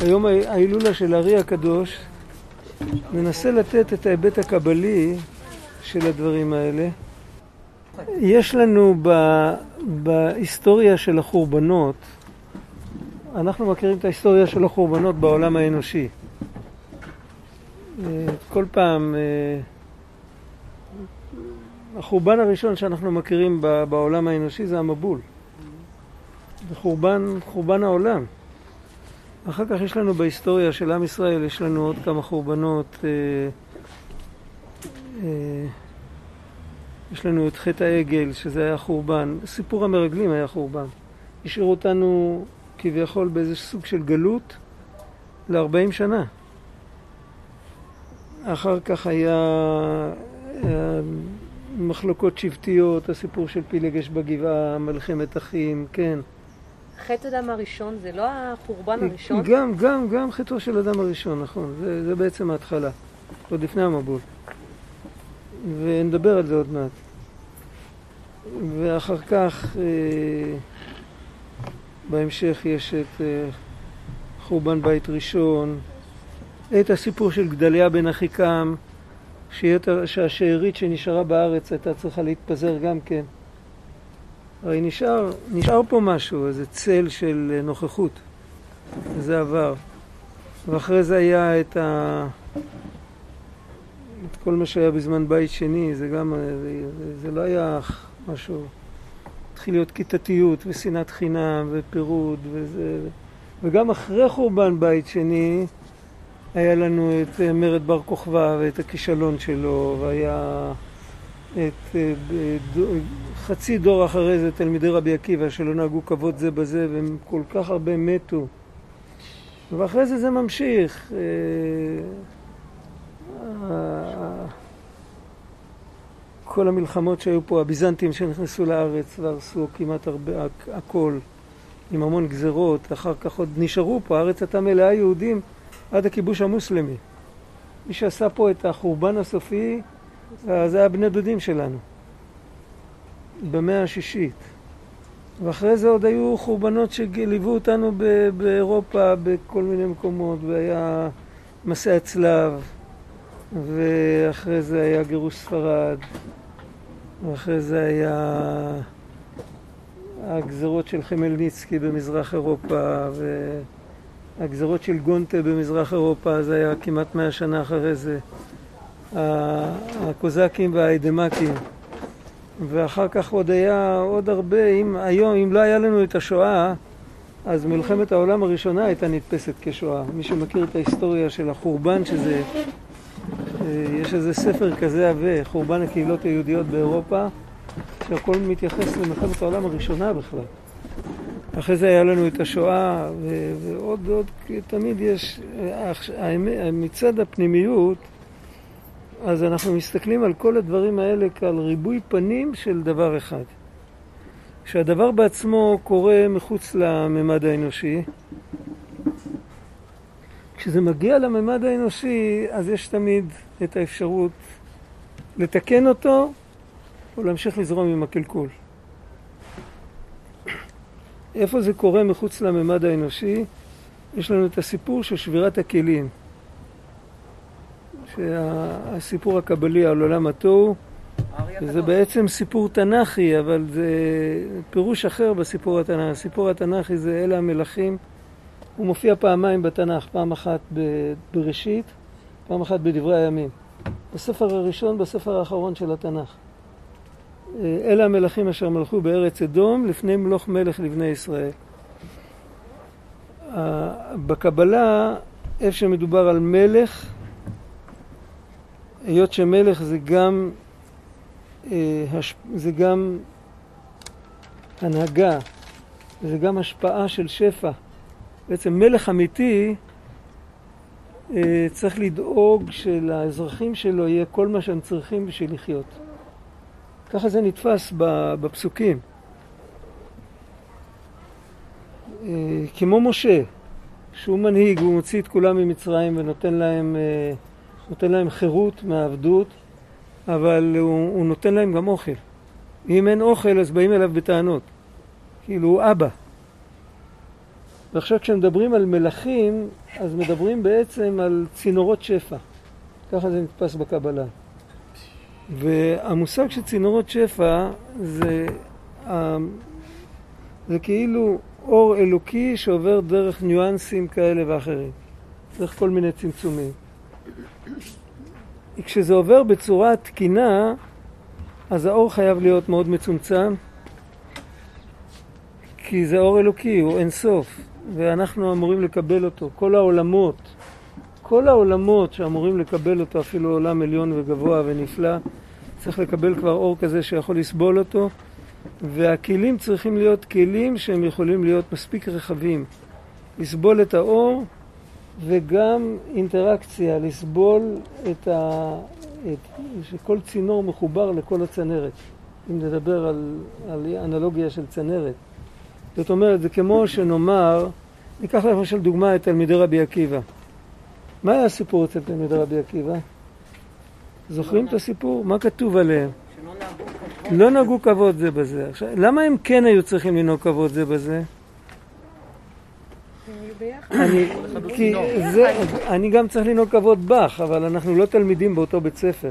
היום ההילולה של הארי הקדוש מנסה לתת את ההיבט הקבלי של הדברים האלה. יש לנו ב, בהיסטוריה של החורבנות, אנחנו מכירים את ההיסטוריה של החורבנות בעולם האנושי. אה, כל פעם, אה, החורבן הראשון שאנחנו מכירים בעולם האנושי זה המבול. זה חורבן, חורבן העולם. אחר כך יש לנו בהיסטוריה של עם ישראל, יש לנו עוד כמה חורבנות. אה, אה, יש לנו את חטא העגל, שזה היה חורבן. סיפור המרגלים היה חורבן. השאירו אותנו כביכול באיזה סוג של גלות ל-40 שנה. אחר כך היה, היה מחלוקות שבטיות, הסיפור של פילגש בגבעה, מלחמת אחים, כן. חטא אדם הראשון זה לא החורבן הראשון? גם, גם, גם חטאו של אדם הראשון, נכון. זה, זה בעצם ההתחלה, עוד לפני המבול. ונדבר על זה עוד מעט. ואחר כך, אה, בהמשך יש את אה, חורבן בית ראשון, את הסיפור של גדליה בן אחיקם, שהשארית שנשארה בארץ הייתה צריכה להתפזר גם כן. הרי נשאר, נשאר פה משהו, איזה צל של נוכחות, וזה עבר. ואחרי זה היה את, ה... את כל מה שהיה בזמן בית שני, זה גם, זה, זה לא היה משהו, התחיל להיות כיתתיות ושנאת חינם ופירוד וזה, וגם אחרי חורבן בית שני היה לנו את מרד בר כוכבא ואת הכישלון שלו, והיה את אה, חצי דור אחרי זה תלמידי רבי עקיבא שלא נהגו כבוד זה בזה והם כל כך הרבה מתו. ואחרי זה זה ממשיך. אה, כל המלחמות שהיו פה, הביזנטים שנכנסו לארץ והרסו כמעט הרבה, הכל עם המון גזרות, אחר כך עוד נשארו פה, הארץ הייתה מלאה יהודים עד הכיבוש המוסלמי. מי שעשה פה את החורבן הסופי זה היה בני דודים שלנו, במאה השישית. ואחרי זה עוד היו חורבנות שליוו אותנו באירופה, בכל מיני מקומות, והיה מסע הצלב, ואחרי זה היה גירוש ספרד, ואחרי זה היה הגזרות של חמלניצקי במזרח אירופה, והגזרות של גונטה במזרח אירופה, זה היה כמעט מאה שנה אחרי זה. הקוזקים והאיידמקים ואחר כך עוד היה עוד הרבה, אם היום, אם לא היה לנו את השואה אז מלחמת העולם הראשונה הייתה נתפסת כשואה. מי שמכיר את ההיסטוריה של החורבן שזה, אה, יש איזה ספר כזה עבה, חורבן הקהילות היהודיות באירופה, שהכל מתייחס למלחמת העולם הראשונה בכלל. אחרי זה היה לנו את השואה, ועוד, עוד, תמיד יש, אה, מצד הפנימיות אז אנחנו מסתכלים על כל הדברים האלה כעל ריבוי פנים של דבר אחד. כשהדבר בעצמו קורה מחוץ לממד האנושי, כשזה מגיע לממד האנושי, אז יש תמיד את האפשרות לתקן אותו או להמשיך לזרום עם הקלקול. איפה זה קורה מחוץ לממד האנושי? יש לנו את הסיפור של שבירת הכלים. שהסיפור הקבלי על עולם התוהו זה בעצם סיפור תנ"כי, אבל זה פירוש אחר בסיפור התנ"כי. הסיפור התנ"כי זה אלה המלכים. הוא מופיע פעמיים בתנ"ך, פעם אחת בראשית, פעם אחת בדברי הימים. בספר הראשון, בספר האחרון של התנ"ך. אלה המלכים אשר מלכו בארץ אדום לפני מלוך מלך לבני ישראל. בקבלה, איפה שמדובר על מלך, היות שמלך זה גם, אה, זה גם הנהגה, זה גם השפעה של שפע. בעצם מלך אמיתי אה, צריך לדאוג שלאזרחים שלו יהיה כל מה שהם צריכים בשביל לחיות. ככה זה נתפס בפסוקים. אה, כמו משה, שהוא מנהיג, הוא מוציא את כולם ממצרים ונותן להם נותן להם חירות מהעבדות, אבל הוא, הוא נותן להם גם אוכל. אם אין אוכל אז באים אליו בטענות, כאילו הוא אבא. ועכשיו כשמדברים על מלכים, אז מדברים בעצם על צינורות שפע. ככה זה נתפס בקבלה. והמושג של צינורות שפע זה, זה כאילו אור אלוקי שעובר דרך ניואנסים כאלה ואחרים, דרך כל מיני צמצומים. כשזה עובר בצורה תקינה, אז האור חייב להיות מאוד מצומצם, כי זה אור אלוקי, הוא אין סוף, ואנחנו אמורים לקבל אותו. כל העולמות, כל העולמות שאמורים לקבל אותו, אפילו עולם עליון וגבוה ונפלא, צריך לקבל כבר אור כזה שיכול לסבול אותו, והכלים צריכים להיות כלים שהם יכולים להיות מספיק רחבים, לסבול את האור וגם אינטראקציה, לסבול את ה... את... שכל צינור מחובר לכל הצנרת, אם נדבר על, על אנלוגיה של צנרת. זאת אומרת, זה כמו שנאמר, ניקח למשל דוגמה את תלמידי רבי עקיבא. מה היה הסיפור אצל תלמידי רבי עקיבא? זוכרים את הסיפור? מה כתוב עליהם? לא נהגו כבוד זה בזה. עכשיו, למה הם כן היו צריכים לנהוג כבוד זה בזה? אני, כי זה, אני גם צריך לנהוג כבוד בך, אבל אנחנו לא תלמידים באותו בית ספר.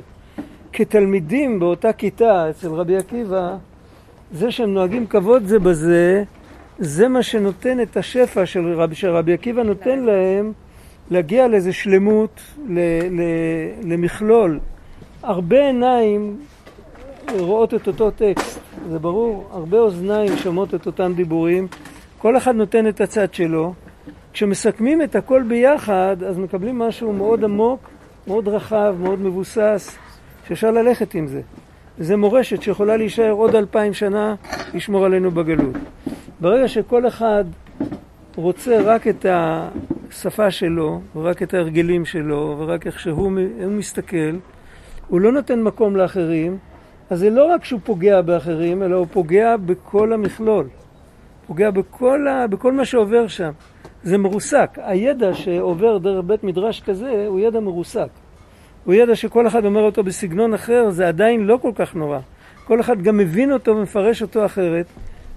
כתלמידים באותה כיתה אצל רבי עקיבא, זה שהם נוהגים כבוד זה בזה, זה מה שנותן את השפע של רבי, שרבי עקיבא נותן להם להגיע לאיזה שלמות, ל, ל, למכלול. הרבה עיניים רואות את אותו טקסט, זה ברור, הרבה אוזניים שומעות את אותם דיבורים, כל אחד נותן את הצד שלו. כשמסכמים את הכל ביחד, אז מקבלים משהו מאוד עמוק, מאוד רחב, מאוד מבוסס, שאפשר ללכת עם זה. זה מורשת שיכולה להישאר עוד אלפיים שנה, לשמור עלינו בגלות. ברגע שכל אחד רוצה רק את השפה שלו, ורק את ההרגלים שלו, ורק איך שהוא מסתכל, הוא לא נותן מקום לאחרים, אז זה לא רק שהוא פוגע באחרים, אלא הוא פוגע בכל המכלול. פוגע בכל, ה... בכל מה שעובר שם. זה מרוסק. הידע שעובר דרך בית מדרש כזה הוא ידע מרוסק. הוא ידע שכל אחד אומר אותו בסגנון אחר, זה עדיין לא כל כך נורא. כל אחד גם מבין אותו ומפרש אותו אחרת,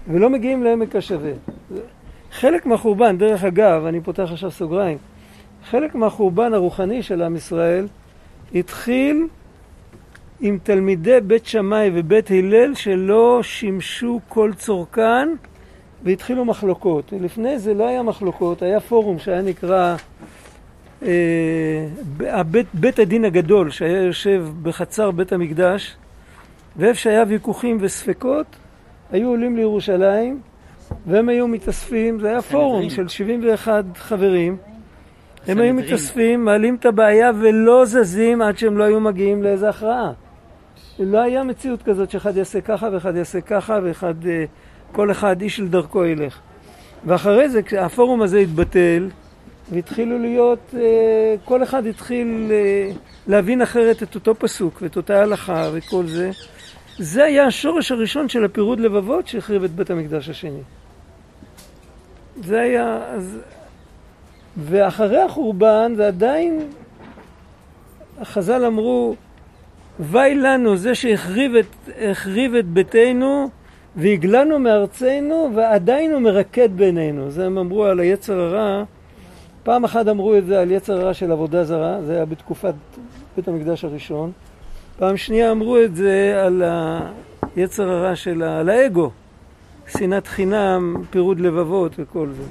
ולא מגיעים לעמק השווה. חלק מהחורבן, דרך אגב, אני פותח עכשיו סוגריים, חלק מהחורבן הרוחני של עם ישראל התחיל עם תלמידי בית שמאי ובית הלל שלא שימשו כל צורכן והתחילו מחלוקות. לפני זה לא היה מחלוקות, היה פורום שהיה נקרא אה, בית, בית הדין הגדול שהיה יושב בחצר בית המקדש ואיפה שהיה ויכוחים וספקות היו עולים לירושלים והם היו מתאספים, זה היה פורום של 71 חברים. הם היו מתאספים, מעלים את הבעיה ולא זזים עד שהם לא היו מגיעים לאיזה הכרעה. לא היה מציאות כזאת שאחד יעשה ככה ואחד יעשה ככה ואחד, אה, כל אחד איש לדרכו ילך. ואחרי זה, כשהפורום הזה התבטל, והתחילו להיות, אה, כל אחד התחיל אה, להבין אחרת את אותו פסוק ואת אותה הלכה וכל זה. זה היה השורש הראשון של הפירוד לבבות שהחריב את בית המקדש השני. זה היה... אז... ואחרי החורבן זה עדיין, חז"ל אמרו, ואי לנו זה שהחריב את, את ביתנו והגלנו מארצנו ועדיין הוא מרקד בינינו. זה הם אמרו על היצר הרע. פעם אחת אמרו את זה על יצר הרע של עבודה זרה, זה היה בתקופת בית המקדש הראשון. פעם שנייה אמרו את זה על היצר הרע של ה... על האגו, שנאת חינם, פירוד לבבות וכל זה.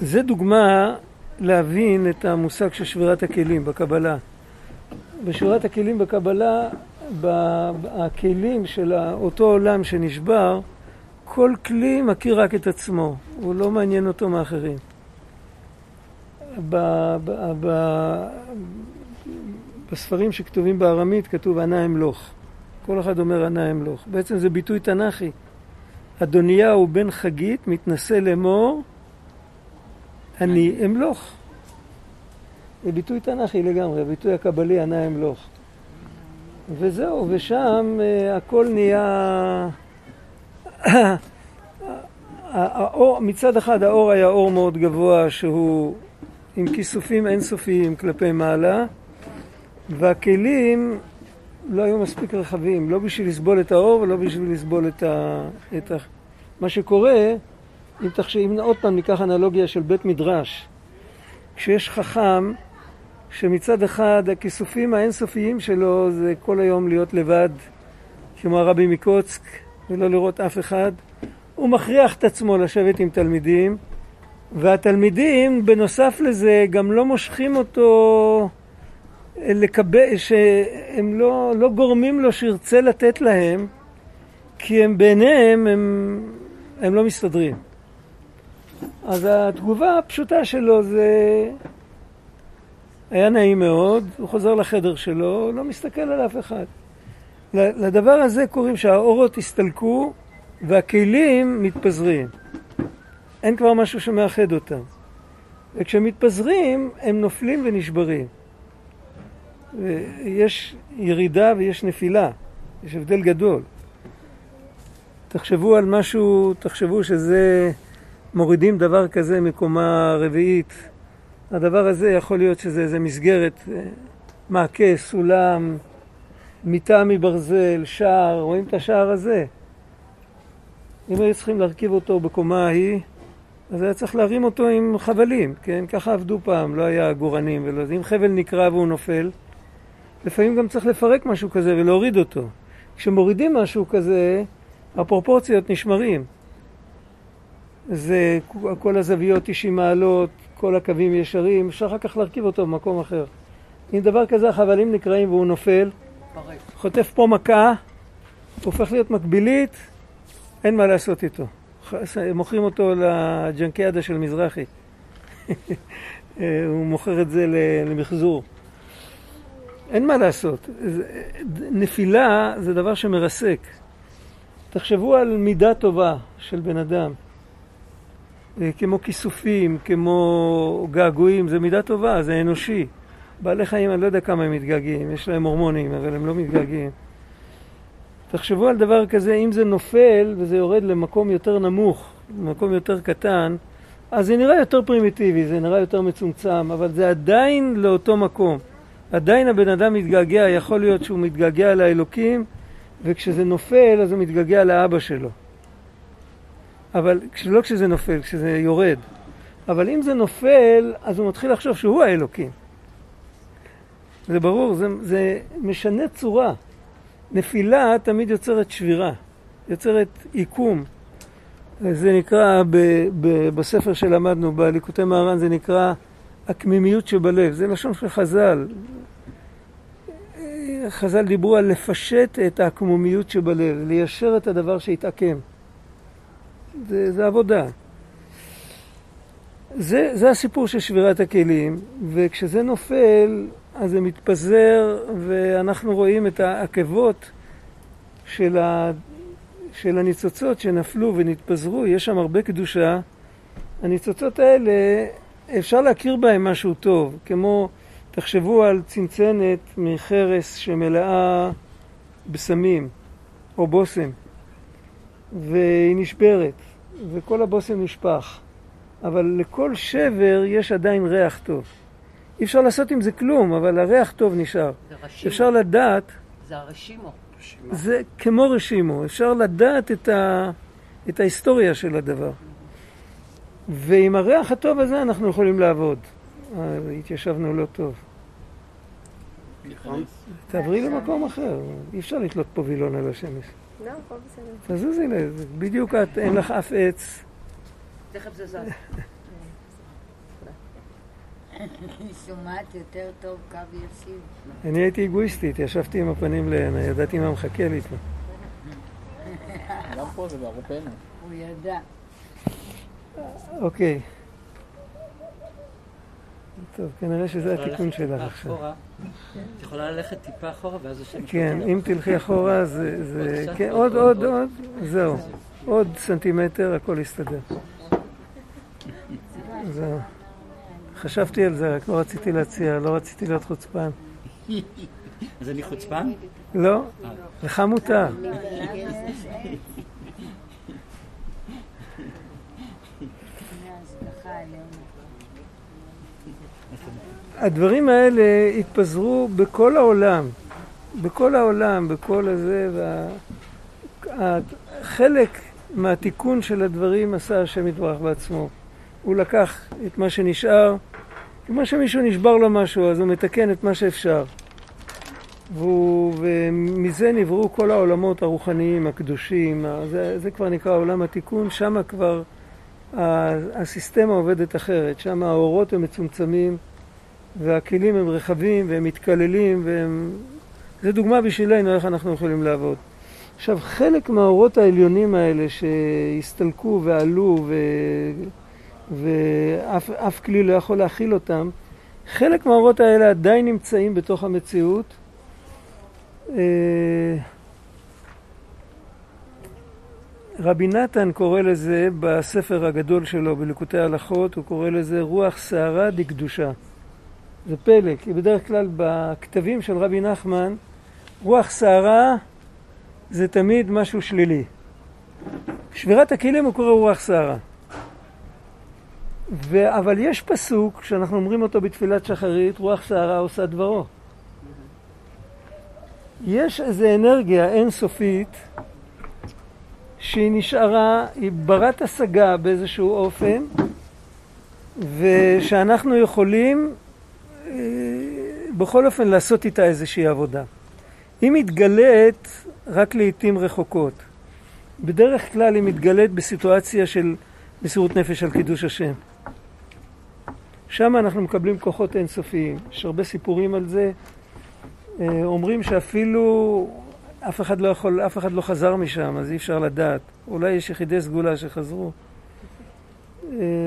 זה דוגמה להבין את המושג של שבירת הכלים בקבלה. בשבירת הכלים בקבלה, הכלים של אותו עולם שנשבר, כל כלי מכיר רק את עצמו, הוא לא מעניין אותו מאחרים. ב, בספרים שכתובים בארמית כתוב ענה אמלוך. כל אחד אומר ענה אמלוך. בעצם זה ביטוי תנ"כי. אדוניהו בן חגית מתנשא לאמור אני אמלוך. זה ביטוי תנ"כי לגמרי, ביטוי הקבלי ענה אמלוך. וזהו, ושם uh, הכל נהיה... האור, מצד אחד האור היה אור מאוד גבוה שהוא עם כיסופים אינסופיים כלפי מעלה והכלים לא היו מספיק רחבים, לא בשביל לסבול את האור ולא בשביל לסבול את, ה, את, ה, מה שקורה, אם, תחש... אם עוד פעם ניקח אנלוגיה של בית מדרש, כשיש חכם שמצד אחד הכיסופים האינסופיים שלו זה כל היום להיות לבד, כמו הרבי מקוצק, ולא לראות אף אחד, הוא מכריח את עצמו לשבת עם תלמידים, והתלמידים בנוסף לזה גם לא מושכים אותו לקבל, שהם לא, לא גורמים לו שירצה לתת להם, כי הם בעיניהם הם, הם לא מסתדרים. אז התגובה הפשוטה שלו זה היה נעים מאוד, הוא חוזר לחדר שלו, לא מסתכל על אף אחד. לדבר הזה קוראים שהאורות הסתלקו והכלים מתפזרים. אין כבר משהו שמאחד אותם. וכשמתפזרים הם נופלים ונשברים. יש ירידה ויש נפילה, יש הבדל גדול. תחשבו על משהו, תחשבו שזה מורידים דבר כזה מקומה רביעית. הדבר הזה יכול להיות שזה איזה מסגרת, אה, מעקה, סולם, מיטה מברזל, שער, רואים את השער הזה? אם היו צריכים להרכיב אותו בקומה ההיא, אז היה צריך להרים אותו עם חבלים, כן? ככה עבדו פעם, לא היה עגורנים ולא. אם חבל נקרע והוא נופל, לפעמים גם צריך לפרק משהו כזה ולהוריד אותו. כשמורידים משהו כזה, הפרופורציות נשמרים. זה כל הזוויות 90 מעלות, כל הקווים ישרים, אפשר אחר כך להרכיב אותו במקום אחר. אם דבר כזה החבלים נקרעים והוא נופל, חוטף פה מכה, הופך להיות מקבילית, אין מה לעשות איתו. מוכרים אותו לג'נקיאדה של מזרחי. הוא מוכר את זה למחזור. אין מה לעשות. נפילה זה דבר שמרסק. תחשבו על מידה טובה של בן אדם. אה, כמו כיסופים, כמו געגועים, זה מידה טובה, זה אנושי. בעלי חיים, אני לא יודע כמה הם מתגעגעים, יש להם הורמונים, אבל הם לא מתגעגעים. תחשבו על דבר כזה, אם זה נופל וזה יורד למקום יותר נמוך, למקום יותר קטן, אז זה נראה יותר פרימיטיבי, זה נראה יותר מצומצם, אבל זה עדיין לאותו מקום. עדיין הבן אדם מתגעגע, יכול להיות שהוא מתגעגע לאלוקים, וכשזה נופל אז הוא מתגעגע לאבא שלו. אבל לא כשזה נופל, כשזה יורד. אבל אם זה נופל, אז הוא מתחיל לחשוב שהוא האלוקים. זה ברור, זה, זה משנה צורה. נפילה תמיד יוצרת שבירה, יוצרת עיקום. זה נקרא, ב, ב, בספר שלמדנו, בליקוטי מהר"ן, זה נקרא הקמימיות שבלב. זה לשון של חז"ל. חז"ל דיברו על לפשט את העקמומיות שבלב, ליישר את הדבר שהתעקם. זה, זה עבודה. זה, זה הסיפור של שבירת הכלים, וכשזה נופל, אז זה מתפזר, ואנחנו רואים את העקבות של, ה, של הניצוצות שנפלו ונתפזרו, יש שם הרבה קדושה. הניצוצות האלה, אפשר להכיר בהם משהו טוב, כמו, תחשבו על צנצנת מחרס שמלאה בסמים או בושם. והיא נשברת, וכל הבושם נשפך. אבל לכל שבר יש עדיין ריח טוב. אי אפשר לעשות עם זה כלום, אבל הריח טוב נשאר. זה רשימו. אפשר לדעת... זה הרשימו. זה כמו רשימו, אפשר לדעת את, ה, את ההיסטוריה של הדבר. ועם הריח הטוב הזה אנחנו יכולים לעבוד. אה, התיישבנו לא טוב. תעברי למקום אחר, אי אפשר לתלות פה וילון על השמש. לא, הכל בסדר. תזוזי לזה, בדיוק את, אין לך אף עץ. תכף זה זז. אני שומעת יותר טוב קו יציב. אני הייתי אגואיסטית, ישבתי עם הפנים לעינה, ידעתי מה מחכה לי פה. גם פה זה בערופנו. הוא ידע. אוקיי. טוב, כנראה שזה התיקון שלך עכשיו. את יכולה ללכת טיפה אחורה ואז השם... כן, אם תלכי אחורה זה... כן, עוד, עוד, עוד, זהו. עוד סנטימטר, הכל יסתדר. זהו. חשבתי על זה, רק לא רציתי להציע, לא רציתי להיות חוצפן. אז אני חוצפן? לא, לך מותר. הדברים האלה התפזרו בכל העולם, בכל העולם, בכל הזה, והחלק מהתיקון של הדברים עשה השם יתברך בעצמו. הוא לקח את מה שנשאר, כמו שמישהו נשבר לו משהו, אז הוא מתקן את מה שאפשר. והוא, ומזה נבראו כל העולמות הרוחניים, הקדושים, זה, זה כבר נקרא עולם התיקון, שם כבר הסיסטמה עובדת אחרת, שם האורות הם מצומצמים והכלים הם רחבים והם מתקללים והם... זה דוגמה בשבילנו איך אנחנו יכולים לעבוד. עכשיו, חלק מהאורות העליונים האלה שהסתלקו ועלו ו... ואף כלי לא יכול להכיל אותם, חלק מהאורות האלה עדיין נמצאים בתוך המציאות. אה, רבי נתן קורא לזה בספר הגדול שלו, בליקוטי ההלכות, הוא קורא לזה רוח סערה דקדושה. זה פלא, כי בדרך כלל בכתבים של רבי נחמן, רוח סערה זה תמיד משהו שלילי. שבירת הכלים הוא קורא רוח סערה. ו... אבל יש פסוק שאנחנו אומרים אותו בתפילת שחרית, רוח סערה עושה דברו. יש איזו אנרגיה אינסופית שהיא נשארה, היא ברת השגה באיזשהו אופן, ושאנחנו יכולים בכל אופן לעשות איתה איזושהי עבודה. היא מתגלית רק לעיתים רחוקות. בדרך כלל היא מתגלית בסיטואציה של מסירות נפש על קידוש השם. שם אנחנו מקבלים כוחות אינסופיים. יש הרבה סיפורים על זה. אה, אומרים שאפילו אף אחד לא יכול, אף אחד לא חזר משם, אז אי אפשר לדעת. אולי יש יחידי סגולה שחזרו.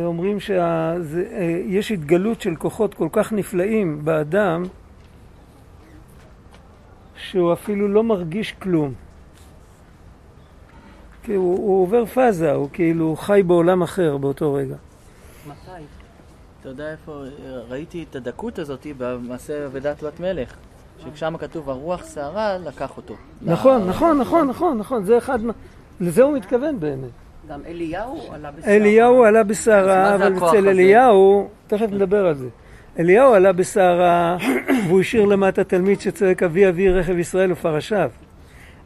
אומרים שיש אה, התגלות של כוחות כל כך נפלאים באדם, שהוא אפילו לא מרגיש כלום. כי הוא, הוא עובר פאזה, הוא כאילו חי בעולם אחר באותו רגע. מתי? אתה יודע איפה, ראיתי את הדקות הזאת במעשה אבדת בת מלך. ששם כתוב הרוח סערה, לקח אותו. נכון, נכון, נכון, נכון, נכון, זה אחד, לזה הוא מתכוון באמת. גם אליהו עלה בסערה. אליהו עלה בסערה, אבל אצל אליהו, תכף נדבר על זה. אליהו עלה בסערה והוא השאיר למטה תלמיד שצועק אבי אבי רכב ישראל ופרשיו.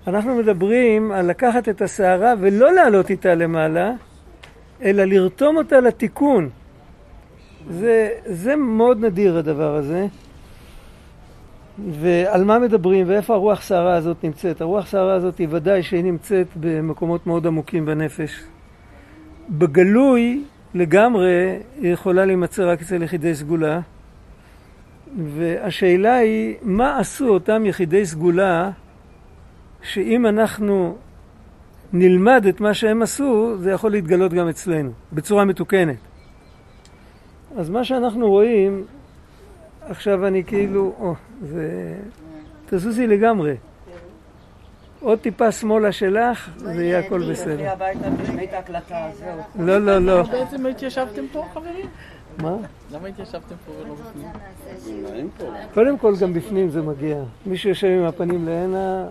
אנחנו מדברים על לקחת את הסערה ולא לעלות איתה למעלה, אלא לרתום אותה לתיקון. זה, זה מאוד נדיר הדבר הזה. ועל מה מדברים ואיפה הרוח סערה הזאת נמצאת? הרוח סערה הזאת היא ודאי שהיא נמצאת במקומות מאוד עמוקים בנפש. בגלוי לגמרי היא יכולה להימצא רק אצל יחידי סגולה. והשאלה היא, מה עשו אותם יחידי סגולה שאם אנחנו נלמד את מה שהם עשו, זה יכול להתגלות גם אצלנו, בצורה מתוקנת. אז מה שאנחנו רואים, עכשיו אני כאילו, או, זה... תזוזי לגמרי. עוד טיפה שמאלה שלך, זה יהיה הכל בסדר. לא, לא, לא. בעצם התיישבתם פה, חברים? מה? למה התיישבתם פה ולא בפנים? קודם כל גם בפנים זה מגיע. מי שיושב עם הפנים להנה...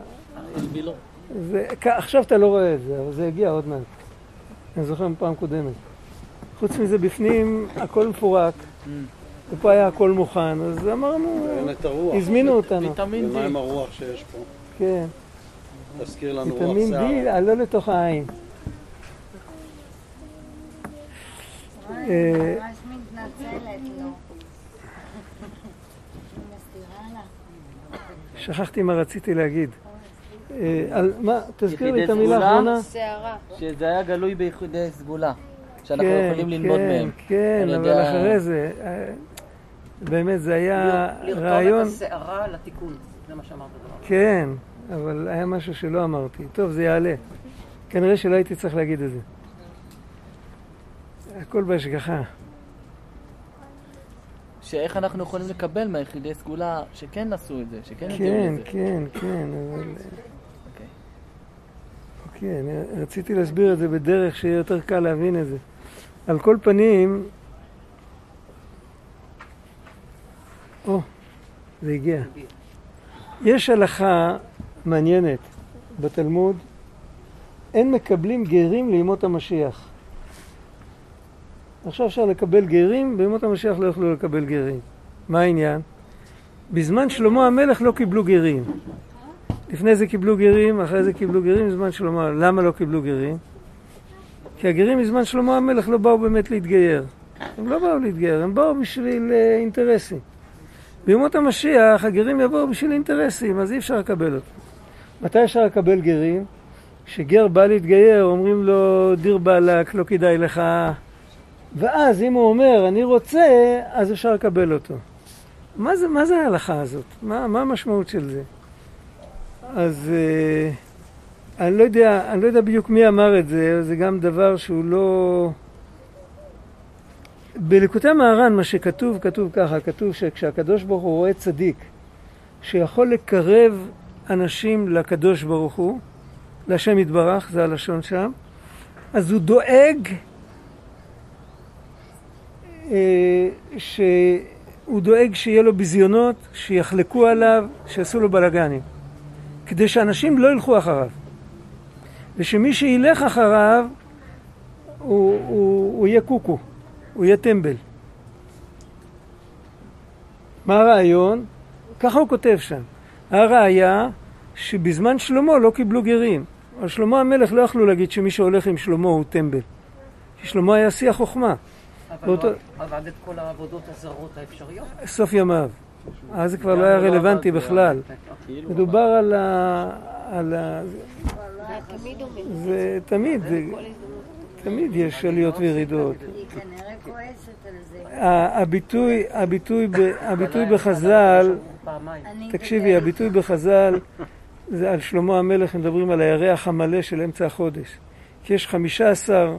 עכשיו אתה לא רואה את זה, אבל זה יגיע עוד מעט. אני זוכר מפעם קודמת. חוץ מזה בפנים הכל מפורק. Mm. ופה היה הכל מוכן, אז אמרנו, הזמינו אותנו. ויטמין ומה עם הרוח שיש פה? כן. תזכיר לנו רוח ויטמין שיער. D, לא לתוך העין. אה, לא. שכחתי מה רציתי להגיד. אה, על מה, תזכיר לי את המילה? האחרונה. שזה היה גלוי ביחידי סגולה. שאנחנו כן, יכולים ללמוד כן, מהם. כן, על אבל אחרי זה, אה, באמת זה היה לרתום רעיון, את השערה לתיקון. זה מה שאמרת. כן, אבל היה משהו שלא אמרתי. טוב, זה יעלה. כנראה שלא הייתי צריך להגיד את זה. הכל בהשגחה. שאיך אנחנו יכולים לקבל מהיחידי סגולה שכן עשו את זה, שכן הגיעו כן, לזה. כן, כן, אבל... אוקיי. אוקיי, אני רציתי להסביר את זה בדרך שיהיה יותר קל להבין את זה. על כל פנים... או, זה הגיע. יש הלכה מעניינת בתלמוד, אין מקבלים גרים לימות המשיח. עכשיו אפשר לקבל גרים, בימות המשיח לא יוכלו לקבל גרים. מה העניין? בזמן שלמה המלך לא קיבלו גרים. לפני זה קיבלו גרים, אחרי זה קיבלו גרים, בזמן שלמה. למה לא קיבלו גרים? כי הגרים מזמן שלמה המלך לא באו באמת להתגייר. הם לא באו להתגייר, הם באו בשביל אה, אינטרסים. בימות המשיח הגרים יבואו בשביל אינטרסים, אז אי אפשר לקבל אותם. מתי אפשר לקבל גרים? כשגר בא להתגייר, אומרים לו, דיר באלק, לא כדאי לך. ואז אם הוא אומר, אני רוצה, אז אפשר לקבל אותו. מה זה, מה זה ההלכה הזאת? מה, מה המשמעות של זה? אז אה, אני, לא יודע, אני לא יודע בדיוק מי אמר את זה, זה גם דבר שהוא לא... בליקוטי מהר"ן מה שכתוב, כתוב ככה, כתוב שכשהקדוש ברוך הוא רואה צדיק שיכול לקרב אנשים לקדוש ברוך הוא, להשם יתברך, זה הלשון שם, אז הוא דואג אה, שהוא דואג שיהיה לו ביזיונות, שיחלקו עליו, שיעשו לו בלאגנים, כדי שאנשים לא ילכו אחריו, ושמי שילך אחריו הוא, הוא, הוא יהיה קוקו, הוא יהיה טמבל. מה הרעיון? ככה הוא כותב שם. הראיה שבזמן שלמה לא קיבלו גרים. על שלמה המלך לא יכלו להגיד שמי שהולך עם שלמה הוא טמבל. כי שלמה היה שיא החוכמה. אבל באותו- לא עבד את כל העבודות הזרות האפשריות. סוף ימיו. אז זה כבר לא היה רלוונטי בכלל. מדובר על ה... על ה... זה תמיד. תמיד יש עליות וירידות. זה. ה- הביטוי, בחז"ל, תקשיבי, הביטוי בחז"ל זה על שלמה המלך, מדברים על הירח המלא של אמצע החודש. כי יש חמישה עשר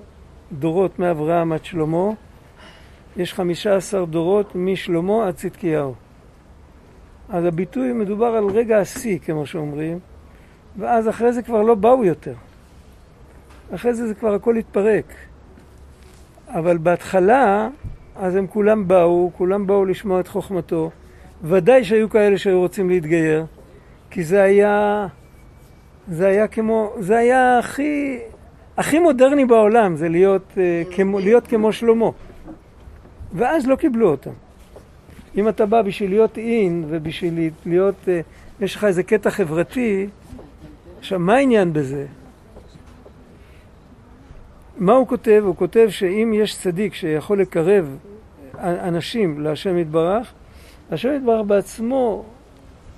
דורות מאברהם עד שלמה, יש חמישה עשר דורות משלמה עד צדקיהו. אז הביטוי מדובר על רגע השיא, כמו שאומרים, ואז אחרי זה כבר לא באו יותר. אחרי זה זה כבר הכל התפרק. אבל בהתחלה, אז הם כולם באו, כולם באו לשמוע את חוכמתו. ודאי שהיו כאלה שהיו רוצים להתגייר, כי זה היה, זה היה כמו, זה היה הכי, הכי מודרני בעולם, זה להיות, אה, כמו, להיות כמו שלמה. ואז לא קיבלו אותם. אם אתה בא בשביל להיות אין ובשביל להיות, אה, יש לך איזה קטע חברתי, עכשיו מה העניין בזה? מה הוא כותב? הוא כותב שאם יש צדיק שיכול לקרב אנשים להשם יתברך, השם יתברך בעצמו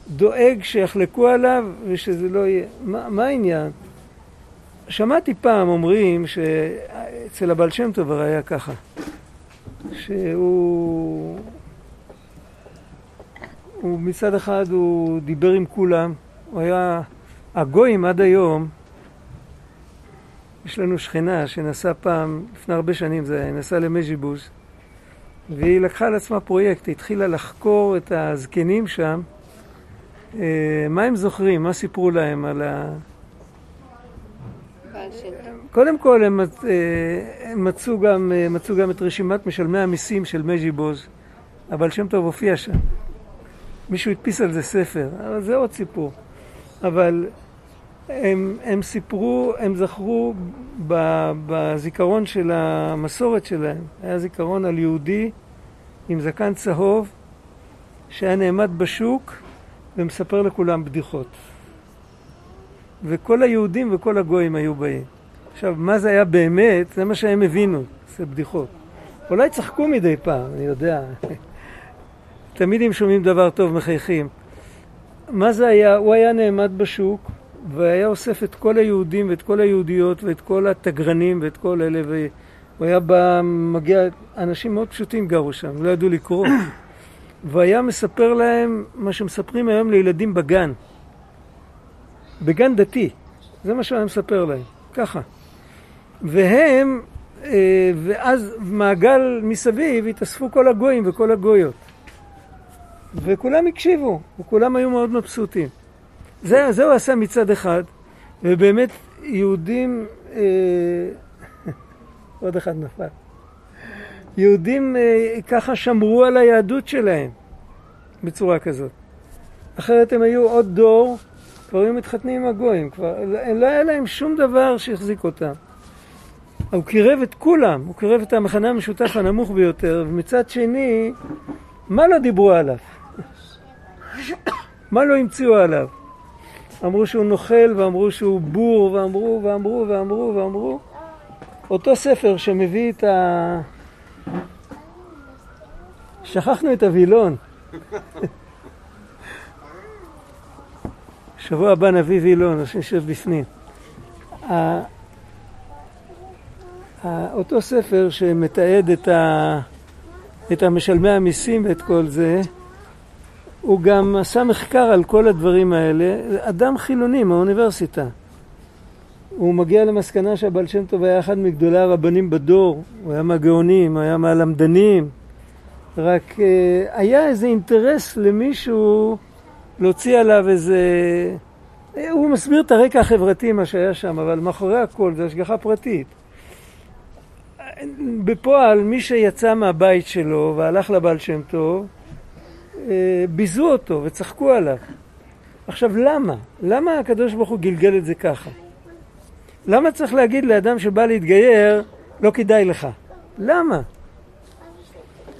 דואג שיחלקו עליו ושזה לא יהיה. מה, מה העניין? שמעתי פעם אומרים שאצל הבעל שם טוב הרי היה ככה, שהוא הוא מצד אחד הוא דיבר עם כולם, הוא היה, הגויים עד היום, יש לנו שכנה שנסעה פעם, לפני הרבה שנים זה היה, נסעה למז'יבוז והיא לקחה על עצמה פרויקט, התחילה לחקור את הזקנים שם, מה הם זוכרים, מה סיפרו להם על ה... קודם כל הם, אה, הם מצאו, גם, אה, מצאו גם את רשימת משלמי המיסים של מז'יבוז, אבל שם טוב הופיע שם. מישהו הדפיס על זה ספר, אבל זה עוד סיפור. אבל הם, הם סיפרו, הם זכרו בזיכרון של המסורת שלהם, היה זיכרון על יהודי עם זקן צהוב שהיה נעמד בשוק ומספר לכולם בדיחות. וכל היהודים וכל הגויים היו באים. עכשיו, מה זה היה באמת, זה מה שהם הבינו, זה בדיחות. אולי צחקו מדי פעם, אני יודע. תמיד אם שומעים דבר טוב מחייכים. מה זה היה? הוא היה נעמד בשוק והיה אוסף את כל היהודים ואת כל היהודיות ואת כל התגרנים ואת כל אלה והוא היה בא, מגיע, אנשים מאוד פשוטים גרו שם, לא ידעו לקרוא והיה מספר להם מה שמספרים היום לילדים בגן. בגן דתי, זה מה שהוא היה מספר להם, ככה. והם, אה, ואז מעגל מסביב התאספו כל הגויים וכל הגויות. וכולם הקשיבו, וכולם היו מאוד מבסוטים. זה, זה הוא עשה מצד אחד, ובאמת יהודים, אה, עוד אחד נפל, יהודים אה, ככה שמרו על היהדות שלהם בצורה כזאת. אחרת הם היו עוד דור, כבר היו מתחתנים עם הגויים, כבר לא, לא היה להם שום דבר שהחזיק אותם. הוא קירב את כולם, הוא קירב את המחנה המשותף הנמוך ביותר, ומצד שני, מה לא דיברו עליו? מה לא המציאו עליו? אמרו שהוא נוכל, ואמרו שהוא בור, ואמרו, ואמרו, ואמרו, ואמרו. אותו ספר שמביא את ה... שכחנו את הווילון. שבוע הבא נביא וילון, אז נשב בפנים. אותו ספר שמתעד את, ה... את המשלמי המיסים ואת כל זה, הוא גם עשה מחקר על כל הדברים האלה. אדם חילוני מהאוניברסיטה. הוא מגיע למסקנה שהבעל שם טוב היה אחד מגדולי הרבנים בדור, הוא היה מהגאונים, היה מהלמדנים, רק uh, היה איזה אינטרס למישהו להוציא עליו איזה... הוא מסביר את הרקע החברתי, מה שהיה שם, אבל מאחורי הכל זה השגחה פרטית. בפועל, מי שיצא מהבית שלו והלך לבעל שם טוב, אה, ביזו אותו וצחקו עליו. עכשיו, למה? למה הקדוש ברוך הוא גלגל את זה ככה? למה צריך להגיד לאדם שבא להתגייר, לא כדאי לך? למה?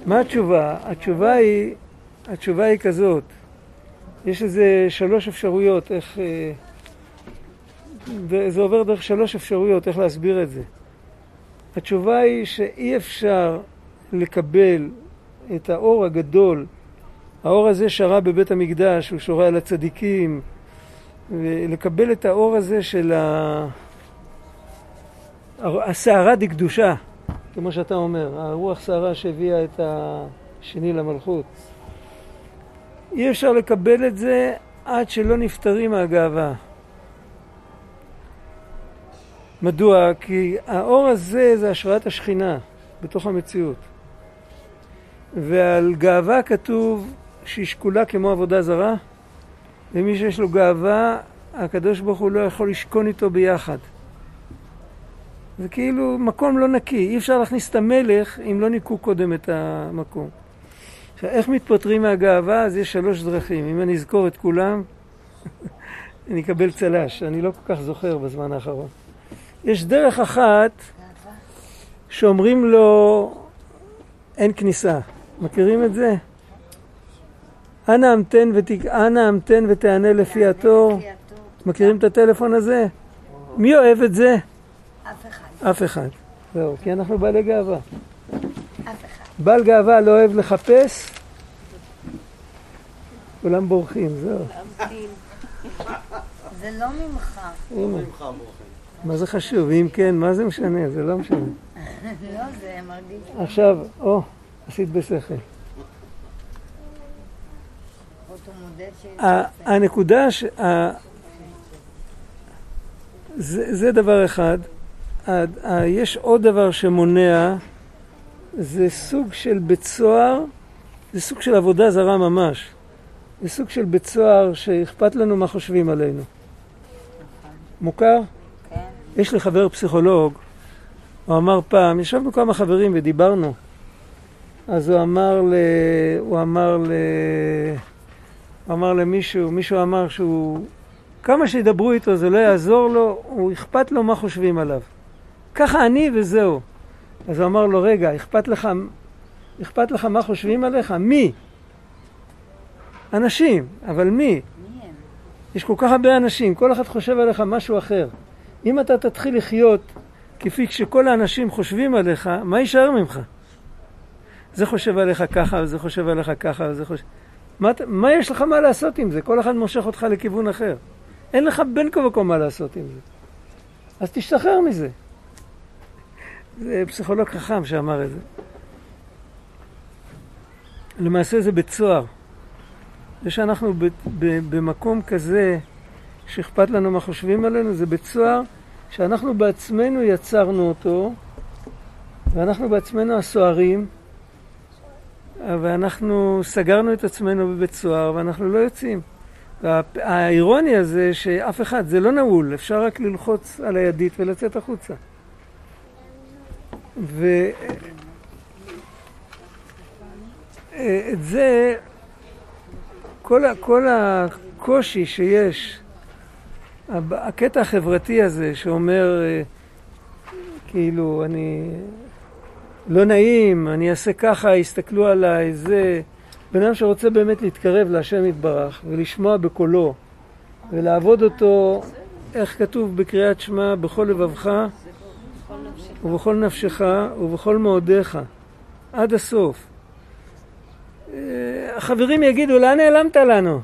מה התשובה? התשובה היא, התשובה היא כזאת, יש איזה שלוש אפשרויות איך... אה, זה עובר דרך שלוש אפשרויות איך להסביר את זה. התשובה היא שאי אפשר לקבל את האור הגדול, האור הזה שרה בבית המקדש, הוא שורה על הצדיקים, ולקבל את האור הזה של ה... הסערה דקדושה, כמו שאתה אומר, הרוח סערה שהביאה את השני למלכות. אי אפשר לקבל את זה עד שלא נפטרים מהגאווה. מדוע? כי האור הזה זה השראת השכינה בתוך המציאות. ועל גאווה כתוב שהיא שקולה כמו עבודה זרה, ומי שיש לו גאווה, הקדוש ברוך הוא לא יכול לשכון איתו ביחד. זה כאילו מקום לא נקי, אי אפשר להכניס את המלך אם לא ניקו קודם את המקום. עכשיו, איך מתפטרים מהגאווה? אז יש שלוש דרכים. אם אני אזכור את כולם, אני אקבל צל"ש. אני לא כל כך זוכר בזמן האחרון. יש דרך אחת שאומרים לו אין כניסה. מכירים את זה? אנא המתן, ות... אנא המתן ותענה לפי התור. מכירים את הטלפון הזה? מי אוהב את זה? אף אחד. אף אחד. זהו, כי אנחנו בעלי גאווה. בעל גאווה לא אוהב לחפש, כולם בורחים, זהו. זה לא ממך. הנה. מה זה חשוב? אם כן, מה זה משנה? זה לא משנה. לא, זה מרגיש. עכשיו, או, עשית בשכל. הנקודה, ש... זה דבר אחד. יש עוד דבר שמונע, זה סוג של בית סוהר, זה סוג של עבודה זרה ממש. זה סוג של בית סוהר שאכפת לנו מה חושבים עלינו. מוכר? כן. יש לי חבר פסיכולוג, הוא אמר פעם, ישבנו כמה חברים ודיברנו, אז הוא אמר ל... הוא אמר ל... הוא אמר למישהו, מישהו אמר שהוא... כמה שידברו איתו זה לא יעזור לו, הוא אכפת לו מה חושבים עליו. ככה אני וזהו. אז הוא אמר לו, רגע, אכפת לך, אכפת לך מה חושבים עליך? מי? אנשים, אבל מי? מי? יש כל כך הרבה אנשים, כל אחד חושב עליך משהו אחר. אם אתה תתחיל לחיות כפי שכל האנשים חושבים עליך, מה יישאר ממך? זה חושב עליך ככה, וזה חושב עליך ככה, וזה חושב... מה, מה יש לך מה לעשות עם זה? כל אחד מושך אותך לכיוון אחר. אין לך בין כה וכה מה לעשות עם זה. אז תשתחרר מזה. זה פסיכולוג חכם שאמר את זה. למעשה זה בית סוהר. זה שאנחנו ב- ב- במקום כזה שאכפת לנו מה חושבים עלינו, זה בית סוהר שאנחנו בעצמנו יצרנו אותו, ואנחנו בעצמנו הסוהרים, ואנחנו סגרנו את עצמנו בבית סוהר ואנחנו לא יוצאים. וה- האירוניה זה שאף אחד, זה לא נעול, אפשר רק ללחוץ על הידית ולצאת החוצה. ואת זה, כל, ה- כל הקושי שיש, הקטע החברתי הזה שאומר, אה, כאילו, אני לא נעים, אני אעשה ככה, יסתכלו עליי, זה... בן אדם שרוצה באמת להתקרב להשם יתברך ולשמוע בקולו ולעבוד אותו, איך כתוב בקריאת שמע, בכל לבבך ובכל נפשך ובכל מאודיך, עד הסוף. אה, החברים יגידו, לאן נעלמת לנו?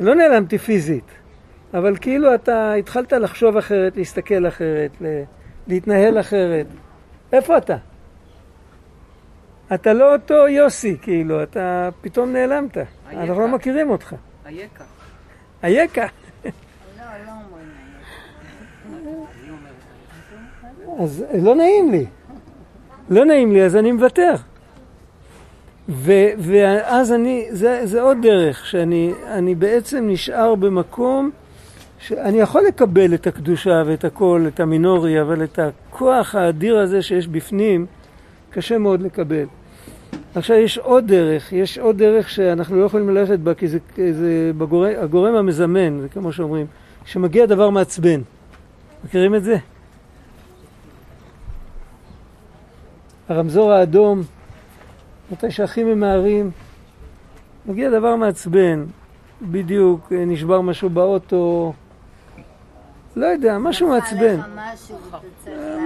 לא נעלמתי פיזית, אבל כאילו אתה התחלת לחשוב אחרת, להסתכל אחרת, להתנהל אחרת. איפה אתה? אתה לא אותו יוסי, כאילו, אתה פתאום נעלמת. אנחנו לא מכירים אותך. אייכה. אייכה. לא, לא אומרים אז לא נעים לי. לא נעים לי, אז אני מוותר. ו- ואז אני, זה, זה עוד דרך, שאני אני בעצם נשאר במקום שאני יכול לקבל את הקדושה ואת הכל, את המינורי, אבל את הכוח האדיר הזה שיש בפנים, קשה מאוד לקבל. עכשיו יש עוד דרך, יש עוד דרך שאנחנו לא יכולים ללכת בה כי זה, זה בגורם, הגורם המזמן, זה כמו שאומרים, כשמגיע דבר מעצבן. מכירים את זה? הרמזור האדום, מתי שהכי ממהרים, מגיע דבר מעצבן, בדיוק, נשבר משהו באוטו, לא יודע, משהו מעצבן.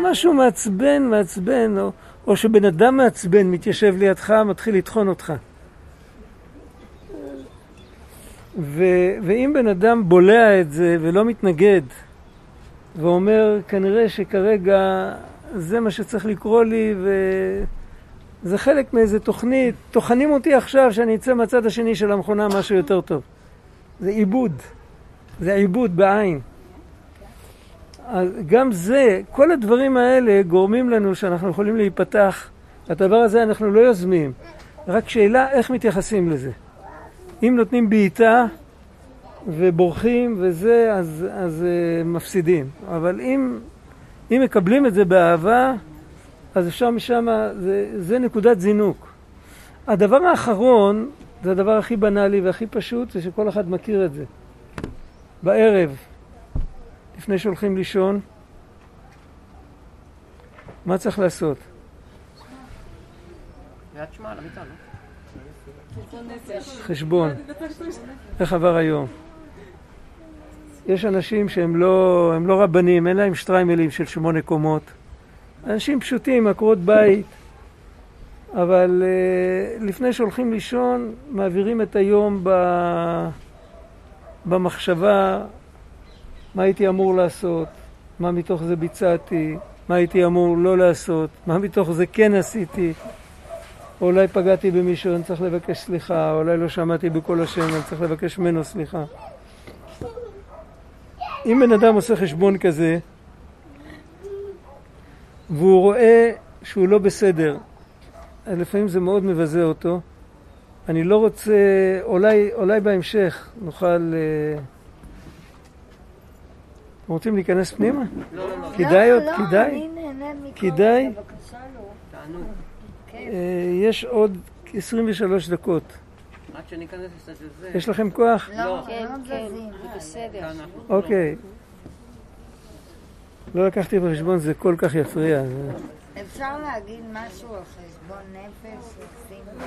משהו מעצבן, מעצבן, או, או שבן אדם מעצבן מתיישב לידך, מתחיל לטחון אותך. ו, ואם בן אדם בולע את זה ולא מתנגד, ואומר, כנראה שכרגע זה מה שצריך לקרוא לי, וזה חלק מאיזה תוכנית, טוחנים אותי עכשיו שאני אצא מהצד השני של המכונה משהו יותר טוב. זה עיבוד, זה עיבוד בעין. גם זה, כל הדברים האלה גורמים לנו שאנחנו יכולים להיפתח. הדבר הזה אנחנו לא יוזמים. רק שאלה איך מתייחסים לזה. אם נותנים בעיטה ובורחים וזה, אז, אז uh, מפסידים. אבל אם, אם מקבלים את זה באהבה, אז אפשר משם, זה, זה נקודת זינוק. הדבר האחרון, זה הדבר הכי בנאלי והכי פשוט, זה שכל אחד מכיר את זה. בערב, לפני שהולכים לישון, מה צריך לעשות? חשבון. איך עבר היום? יש אנשים שהם לא, לא רבנים, אין להם שטריימלים של שמונה קומות. אנשים פשוטים, עקרות בית. אבל uh, לפני שהולכים לישון, מעבירים את היום ב... במחשבה מה הייתי אמור לעשות, מה מתוך זה ביצעתי, מה הייתי אמור לא לעשות, מה מתוך זה כן עשיתי. אולי פגעתי במישהו, אני צריך לבקש סליחה, אולי לא שמעתי בקול השם, אני צריך לבקש ממנו סליחה. אם בן אדם עושה חשבון כזה, והוא רואה שהוא לא בסדר, לפעמים זה מאוד מבזה אותו. אני לא רוצה, אולי, אולי בהמשך נוכל... אה, רוצים להיכנס פנימה? לא, לא, לא. כדאי עוד? לא, כדאי? אני נהנית מכל כדאי? בבקשה לא. כן. אה, יש עוד 23 דקות. עד שניכנס. יש לכם כוח? לא, כן, לא כן, זזים. זה בסדר. אוקיי. לא לקחתי בחשבון, זה כל כך יפריע. אפשר להגיד משהו על חשבון נפש?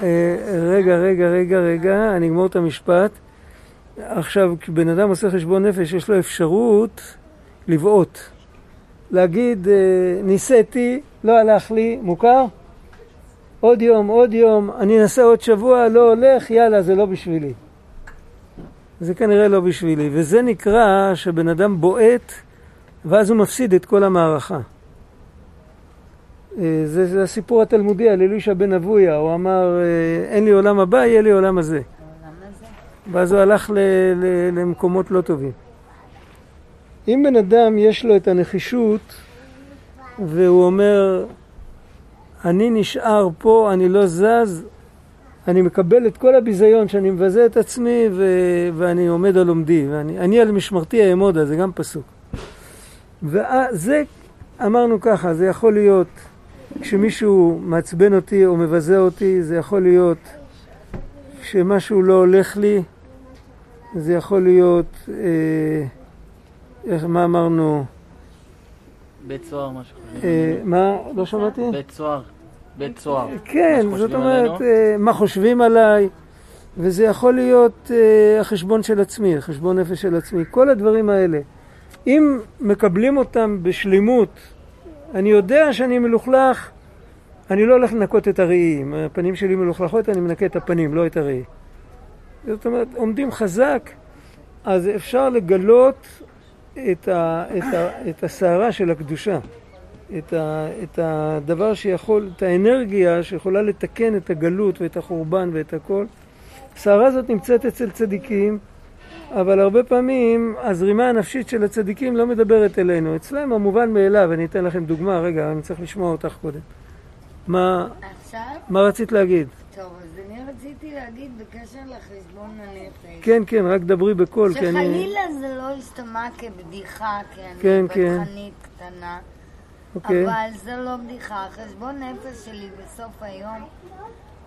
אה, רגע, רגע, רגע, רגע, אני אגמור את המשפט. עכשיו, כשבן אדם עושה חשבון נפש, יש לו אפשרות לבעוט. להגיד, אה, ניסיתי, לא הלך לי, מוכר? עוד יום, עוד יום, אני אנסה עוד שבוע, לא הולך, יאללה, זה לא בשבילי. זה כנראה לא בשבילי, וזה נקרא שבן אדם בועט, ואז הוא מפסיד את כל המערכה. אה, זה, זה הסיפור התלמודי על אלישע בן אבויה, הוא אמר, אה, אין לי עולם הבא, יהיה לי עולם הזה. ואז הוא הלך ל, ל, למקומות לא טובים. אם בן אדם יש לו את הנחישות והוא אומר, אני נשאר פה, אני לא זז, אני מקבל את כל הביזיון שאני מבזה את עצמי ו... ואני עומד על עומדי, ואני אני על משמרתי אעמודה, זה גם פסוק. וזה, אמרנו ככה, זה יכול להיות כשמישהו מעצבן אותי או מבזה אותי, זה יכול להיות כשמשהו לא הולך לי, זה יכול להיות, אה, איך, מה אמרנו? בית סוהר, משהו. אה, מה? לא שמעתי? בית סוהר. בית סוהר. כן, זאת אומרת, עלינו? אה, מה חושבים עליי, וזה יכול להיות אה, החשבון של עצמי, החשבון נפש של עצמי, כל הדברים האלה. אם מקבלים אותם בשלימות, אני יודע שאני מלוכלך, אני לא הולך לנקות את הראי. אם הפנים שלי מלוכלכות, אני מנקה את הפנים, לא את הראי. זאת אומרת, עומדים חזק, אז אפשר לגלות את, ה, את, ה, את הסערה של הקדושה. את, ה, את הדבר שיכול, את האנרגיה שיכולה לתקן את הגלות ואת החורבן ואת הכל. הסערה הזאת נמצאת אצל צדיקים, אבל הרבה פעמים הזרימה הנפשית של הצדיקים לא מדברת אלינו. אצלם המובן מאליו, אני אתן לכם דוגמה, רגע, אני צריך לשמוע אותך קודם. מה, עכשיו? מה רצית להגיד? טוב, אז אני רציתי להגיד בקשר לחשבון הנפש. כן, כן, רק דברי בקול, כי אני... שחלילה זה לא ישתמע כבדיחה, כי אני כן, כן. בטחנית קטנה. אוקיי. אבל זה לא בדיחה. החשבון נפש שלי בסוף היום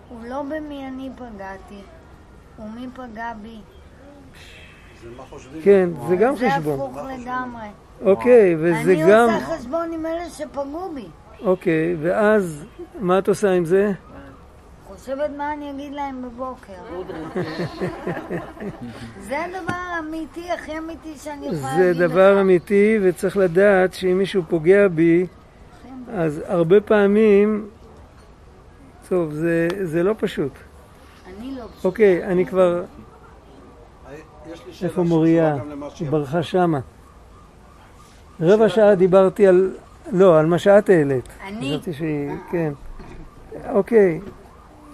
הוא לא במי אני פגעתי, הוא מי פגע בי. זה מה חושבים? כן, זה גם זה חשבון. הפוך לגמרי. אוקיי, וזה אני גם... עושה חשבון עם אלה שפגעו בי. אוקיי, ואז מה את עושה עם זה? חושבת מה אני אגיד להם בבוקר. זה הדבר האמיתי, הכי אמיתי שאני יכולה זה להגיד לך. דבר אמיתי, וצריך לדעת שאם מישהו פוגע בי, אז הרבה פעמים... טוב, זה, זה לא פשוט. אני לא פשוט. אוקיי, אני כבר... יש לי שאלה איפה מוריה? היא ברחה שמה. רבע שעה דיברתי על... לא, על מה שאת העלית. אני? חשבתי שהיא... כן. אוקיי.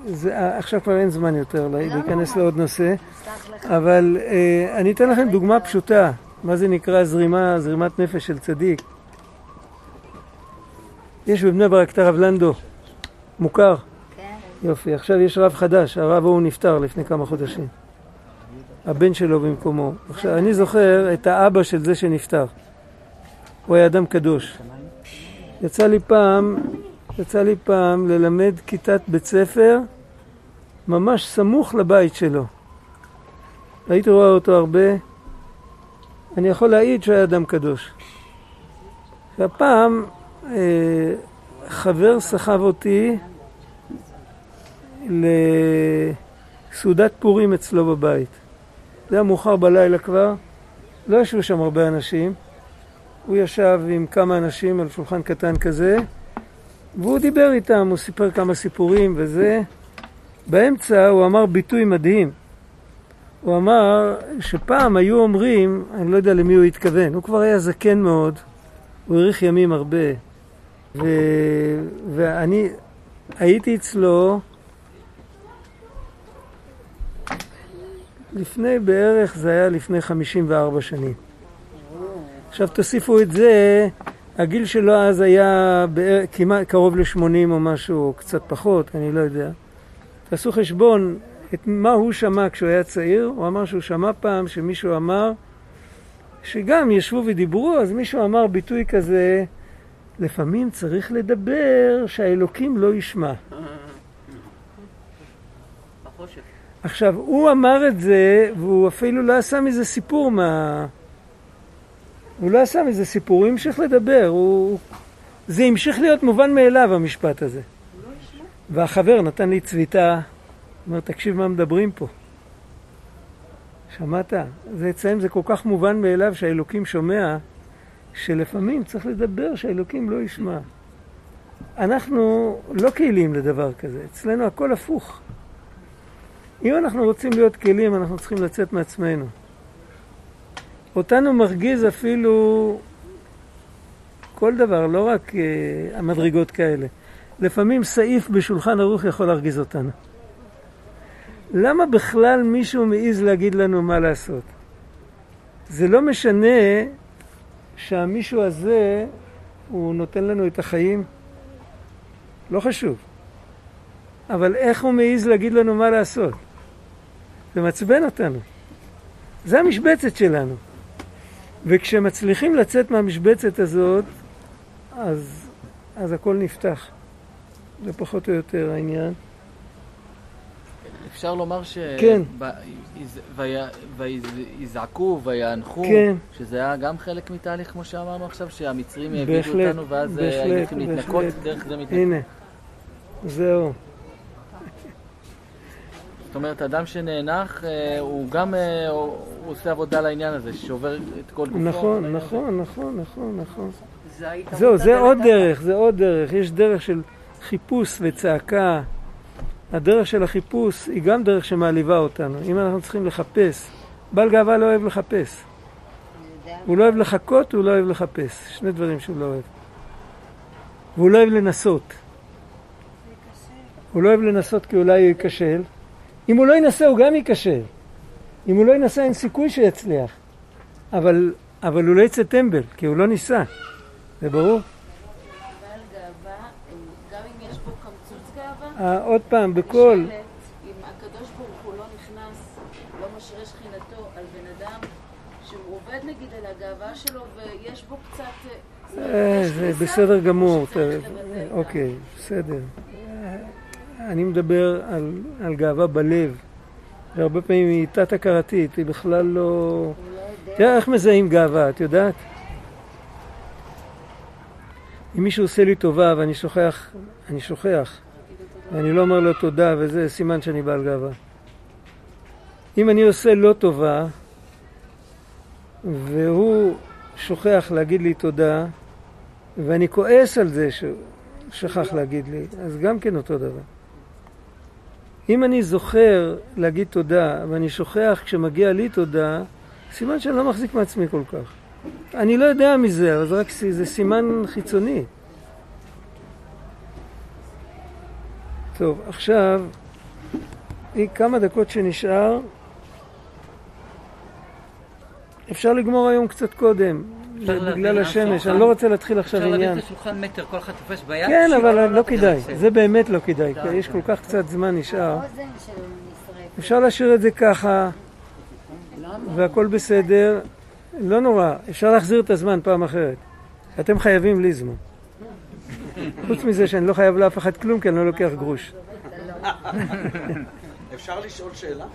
זה, עכשיו כבר אין זמן יותר לה- להיכנס לעוד נושא. אבל אה, אני אתן לכם דוגמה פשוטה. מה זה נקרא זרימה, זרימת נפש של צדיק? יש בבני ברק את הרב לנדו, מוכר. כן. יופי, עכשיו יש רב חדש, הרב ההוא נפטר לפני כמה חודשים. הבן שלו במקומו. עכשיו, אני זוכר את האבא של זה שנפטר. הוא היה אדם קדוש. יצא לי פעם, יצא לי פעם ללמד כיתת בית ספר ממש סמוך לבית שלו. הייתי רואה אותו הרבה. אני יכול להעיד שהוא היה אדם קדוש. והפעם חבר סחב אותי לסעודת פורים אצלו בבית. זה היה מאוחר בלילה כבר, לא ישבו שם הרבה אנשים. הוא ישב עם כמה אנשים על שולחן קטן כזה, והוא דיבר איתם, הוא סיפר כמה סיפורים וזה. באמצע הוא אמר ביטוי מדהים. הוא אמר שפעם היו אומרים, אני לא יודע למי הוא התכוון, הוא כבר היה זקן מאוד, הוא האריך ימים הרבה, ו... ואני הייתי אצלו לפני בערך, זה היה לפני 54 שנים. עכשיו תוסיפו את זה, הגיל שלו אז היה בערך, כמעט קרוב ל-80 או משהו, קצת פחות, אני לא יודע. תעשו חשבון את מה הוא שמע כשהוא היה צעיר, הוא אמר שהוא שמע פעם שמישהו אמר שגם ישבו ודיברו, אז מישהו אמר ביטוי כזה, לפעמים צריך לדבר שהאלוקים לא ישמע. עכשיו, הוא אמר את זה, והוא אפילו לא עשה מזה סיפור מה... הוא לא עשה מזה סיפור, הוא המשיך לדבר, הוא... זה המשיך להיות מובן מאליו, המשפט הזה. והחבר נתן לי צביטה, אומר, תקשיב מה מדברים פה. שמעת? זה אצלם זה כל כך מובן מאליו שהאלוקים שומע, שלפעמים צריך לדבר שהאלוקים לא ישמע. אנחנו לא כלים לדבר כזה, אצלנו הכל הפוך. אם אנחנו רוצים להיות כלים, אנחנו צריכים לצאת מעצמנו. אותנו מרגיז אפילו כל דבר, לא רק uh, המדרגות כאלה. לפעמים סעיף בשולחן ערוך יכול להרגיז אותנו. למה בכלל מישהו מעז להגיד לנו מה לעשות? זה לא משנה שהמישהו הזה, הוא נותן לנו את החיים, לא חשוב. אבל איך הוא מעז להגיד לנו מה לעשות? זה מעצבן אותנו. זה המשבצת שלנו. וכשמצליחים לצאת מהמשבצת הזאת, אז, אז הכל נפתח. זה פחות או יותר העניין. אפשר לומר ש... כן. ויזעקו ויאנחו, כן. שזה היה גם חלק מתהליך, כמו שאמרנו עכשיו, שהמצרים בהחלט, אותנו, ואז אה, היינו צריכים להתנקות. דרך זה מתנקות. הנה, זהו. זאת אומרת, אדם שנאנח, אה, הוא גם אה, הוא עושה עבודה לעניין הזה, שעובר את כל גופו. נכון. נכון, נכון, נכון, נכון. זהו, זה עוד. דרך, זה עוד דרך. יש דרך של חיפוש וצעקה. הדרך של החיפוש היא גם דרך שמעליבה אותנו. אם אנחנו צריכים לחפש, בעל גאווה לא אוהב לחפש. הוא לא אוהב לחכות, הוא לא אוהב לחפש. שני דברים שהוא לא אוהב. והוא לא אוהב לנסות. הוא לא אוהב לנסות כי אולי הוא ייכשל. אם הוא לא ינסה, הוא גם ייכשל. אם הוא לא ינסה, אין סיכוי שיצליח. אבל, אבל הוא לא יצא טמבל, כי הוא לא ניסה. זה ברור? בעל גאווה, גם אם יש בו קמצוץ גאווה, אה, עוד פעם, בכל... אם הקדוש ברוך הוא לא נכנס, לא משרה שכינתו על בן אדם שהוא עובד נגיד על הגאווה שלו ויש בו קצת... אה, יש זה בסדר גמור. אוקיי, בסדר. אה, אני מדבר על, על גאווה בלב, והרבה פעמים היא תת-הכרתית, היא בכלל לא... לא. תראה איך מזהים גאווה, את יודעת? אם מישהו עושה לי טובה ואני שוכח, אני שוכח, ואני לא אומר לו תודה, וזה סימן שאני בעל גאווה. אם אני עושה לו טובה, והוא שוכח להגיד לי תודה, ואני כועס על זה שהוא שכח להגיד לי, אז גם כן אותו דבר. אם אני זוכר להגיד תודה, ואני שוכח כשמגיע לי תודה, סימן שאני לא מחזיק מעצמי כל כך. אני לא יודע מזה, אבל זה רק זה סימן חיצוני. טוב, עכשיו, היא כמה דקות שנשאר. אפשר לגמור היום קצת קודם, בגלל השמש. אני לא רוצה להתחיל עכשיו אפשר להביא עניין. את השולחן מטר, כל אחד תופס ביד. כן, אבל לא כדאי. זה באמת לא כדאי, כי די, יש. כל כך קצת זמן נשאר. אפשר להשאיר את זה ככה, והכל בסדר. לא נורא, אפשר להחזיר את הזמן פעם אחרת. אתם חייבים לי זמן. חוץ מזה שאני לא חייב לאף אחד כלום, כי אני לא לוקח גרוש. אפשר לשאול שאלה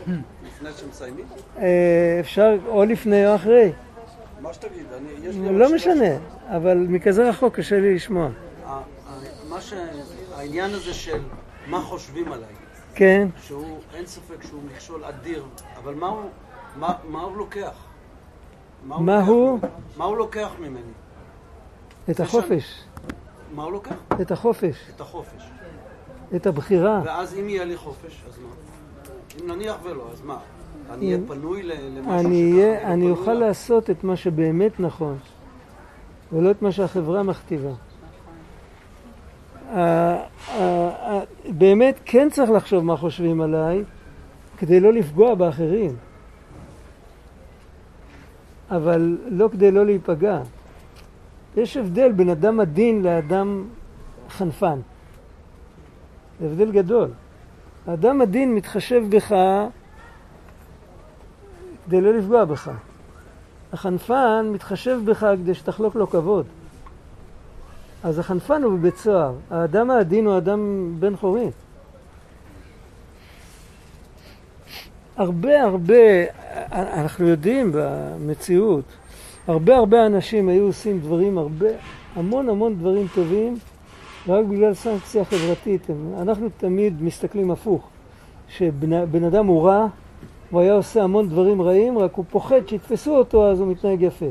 לפני שמסיימים? אה, אפשר או לפני או אחרי. מה שתגיד, אני, יש לי... לא משנה, אבל מכזה רחוק קשה לי לשמוע. העניין הזה של מה חושבים עליי, כן, שהוא, אין ספק שהוא מכשול אדיר, אבל מה הוא, מה, מה הוא לוקח? מה הוא? מה הוא לוקח ממני? את החופש, מה הוא לוקח? את החופש, את החופש. את הבחירה. ואז אם יהיה לי חופש, אז מה? אם נניח ולא, אז מה? אני אהיה פנוי למשהו אני שככה אני אוכל אליו? לעשות את מה שבאמת נכון, ולא את מה שהחברה מכתיבה. באמת כן צריך לחשוב מה חושבים עליי, כדי לא לפגוע באחרים. אבל לא כדי לא להיפגע. יש הבדל בין אדם עדין לאדם חנפן. זה הבדל גדול. האדם עדין מתחשב בך כדי לא לפגוע בך. החנפן מתחשב בך כדי שתחלוק לו כבוד. אז החנפן הוא בבית סוהר, האדם העדין הוא אדם בן חורין. הרבה הרבה, אנחנו יודעים במציאות, הרבה הרבה אנשים היו עושים דברים הרבה, המון המון דברים טובים, רק בגלל סנקציה חברתית. אנחנו תמיד מסתכלים הפוך, שבן אדם הוא רע, הוא היה עושה המון דברים רעים, רק הוא פוחד שיתפסו אותו אז הוא מתנהג יפה.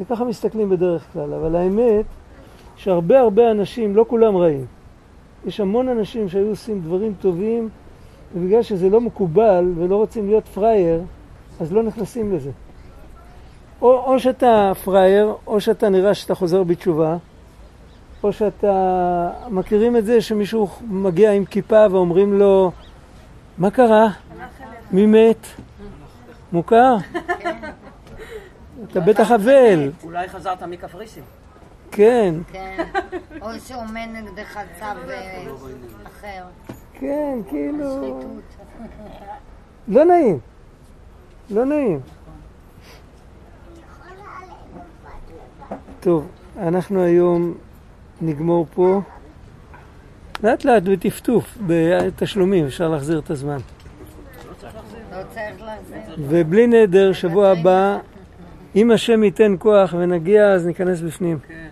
וככה מסתכלים בדרך כלל, אבל האמת שהרבה הרבה אנשים, לא כולם רעים. יש המון אנשים שהיו עושים דברים טובים, ובגלל שזה לא מקובל ולא רוצים להיות פראייר, אז לא נכנסים לזה. או, או שאתה פראייר, או שאתה נראה שאתה חוזר בתשובה, או שאתה... מכירים את זה שמישהו מגיע עם כיפה ואומרים לו, מה קרה? מי מת? מוכר? אתה בטח אבל, אולי חזרת מקפריסין. כן, כן. או שעומד נגדך צו אה, אחר. כן, כאילו... לא נעים. לא נעים. טוב, אנחנו היום נגמור פה. לאט לאט בטפטוף, בתשלומים, אפשר להחזיר את הזמן. ובלי נדר, שבוע הבא, אם השם ייתן כוח ונגיע, אז ניכנס בפנים. כן.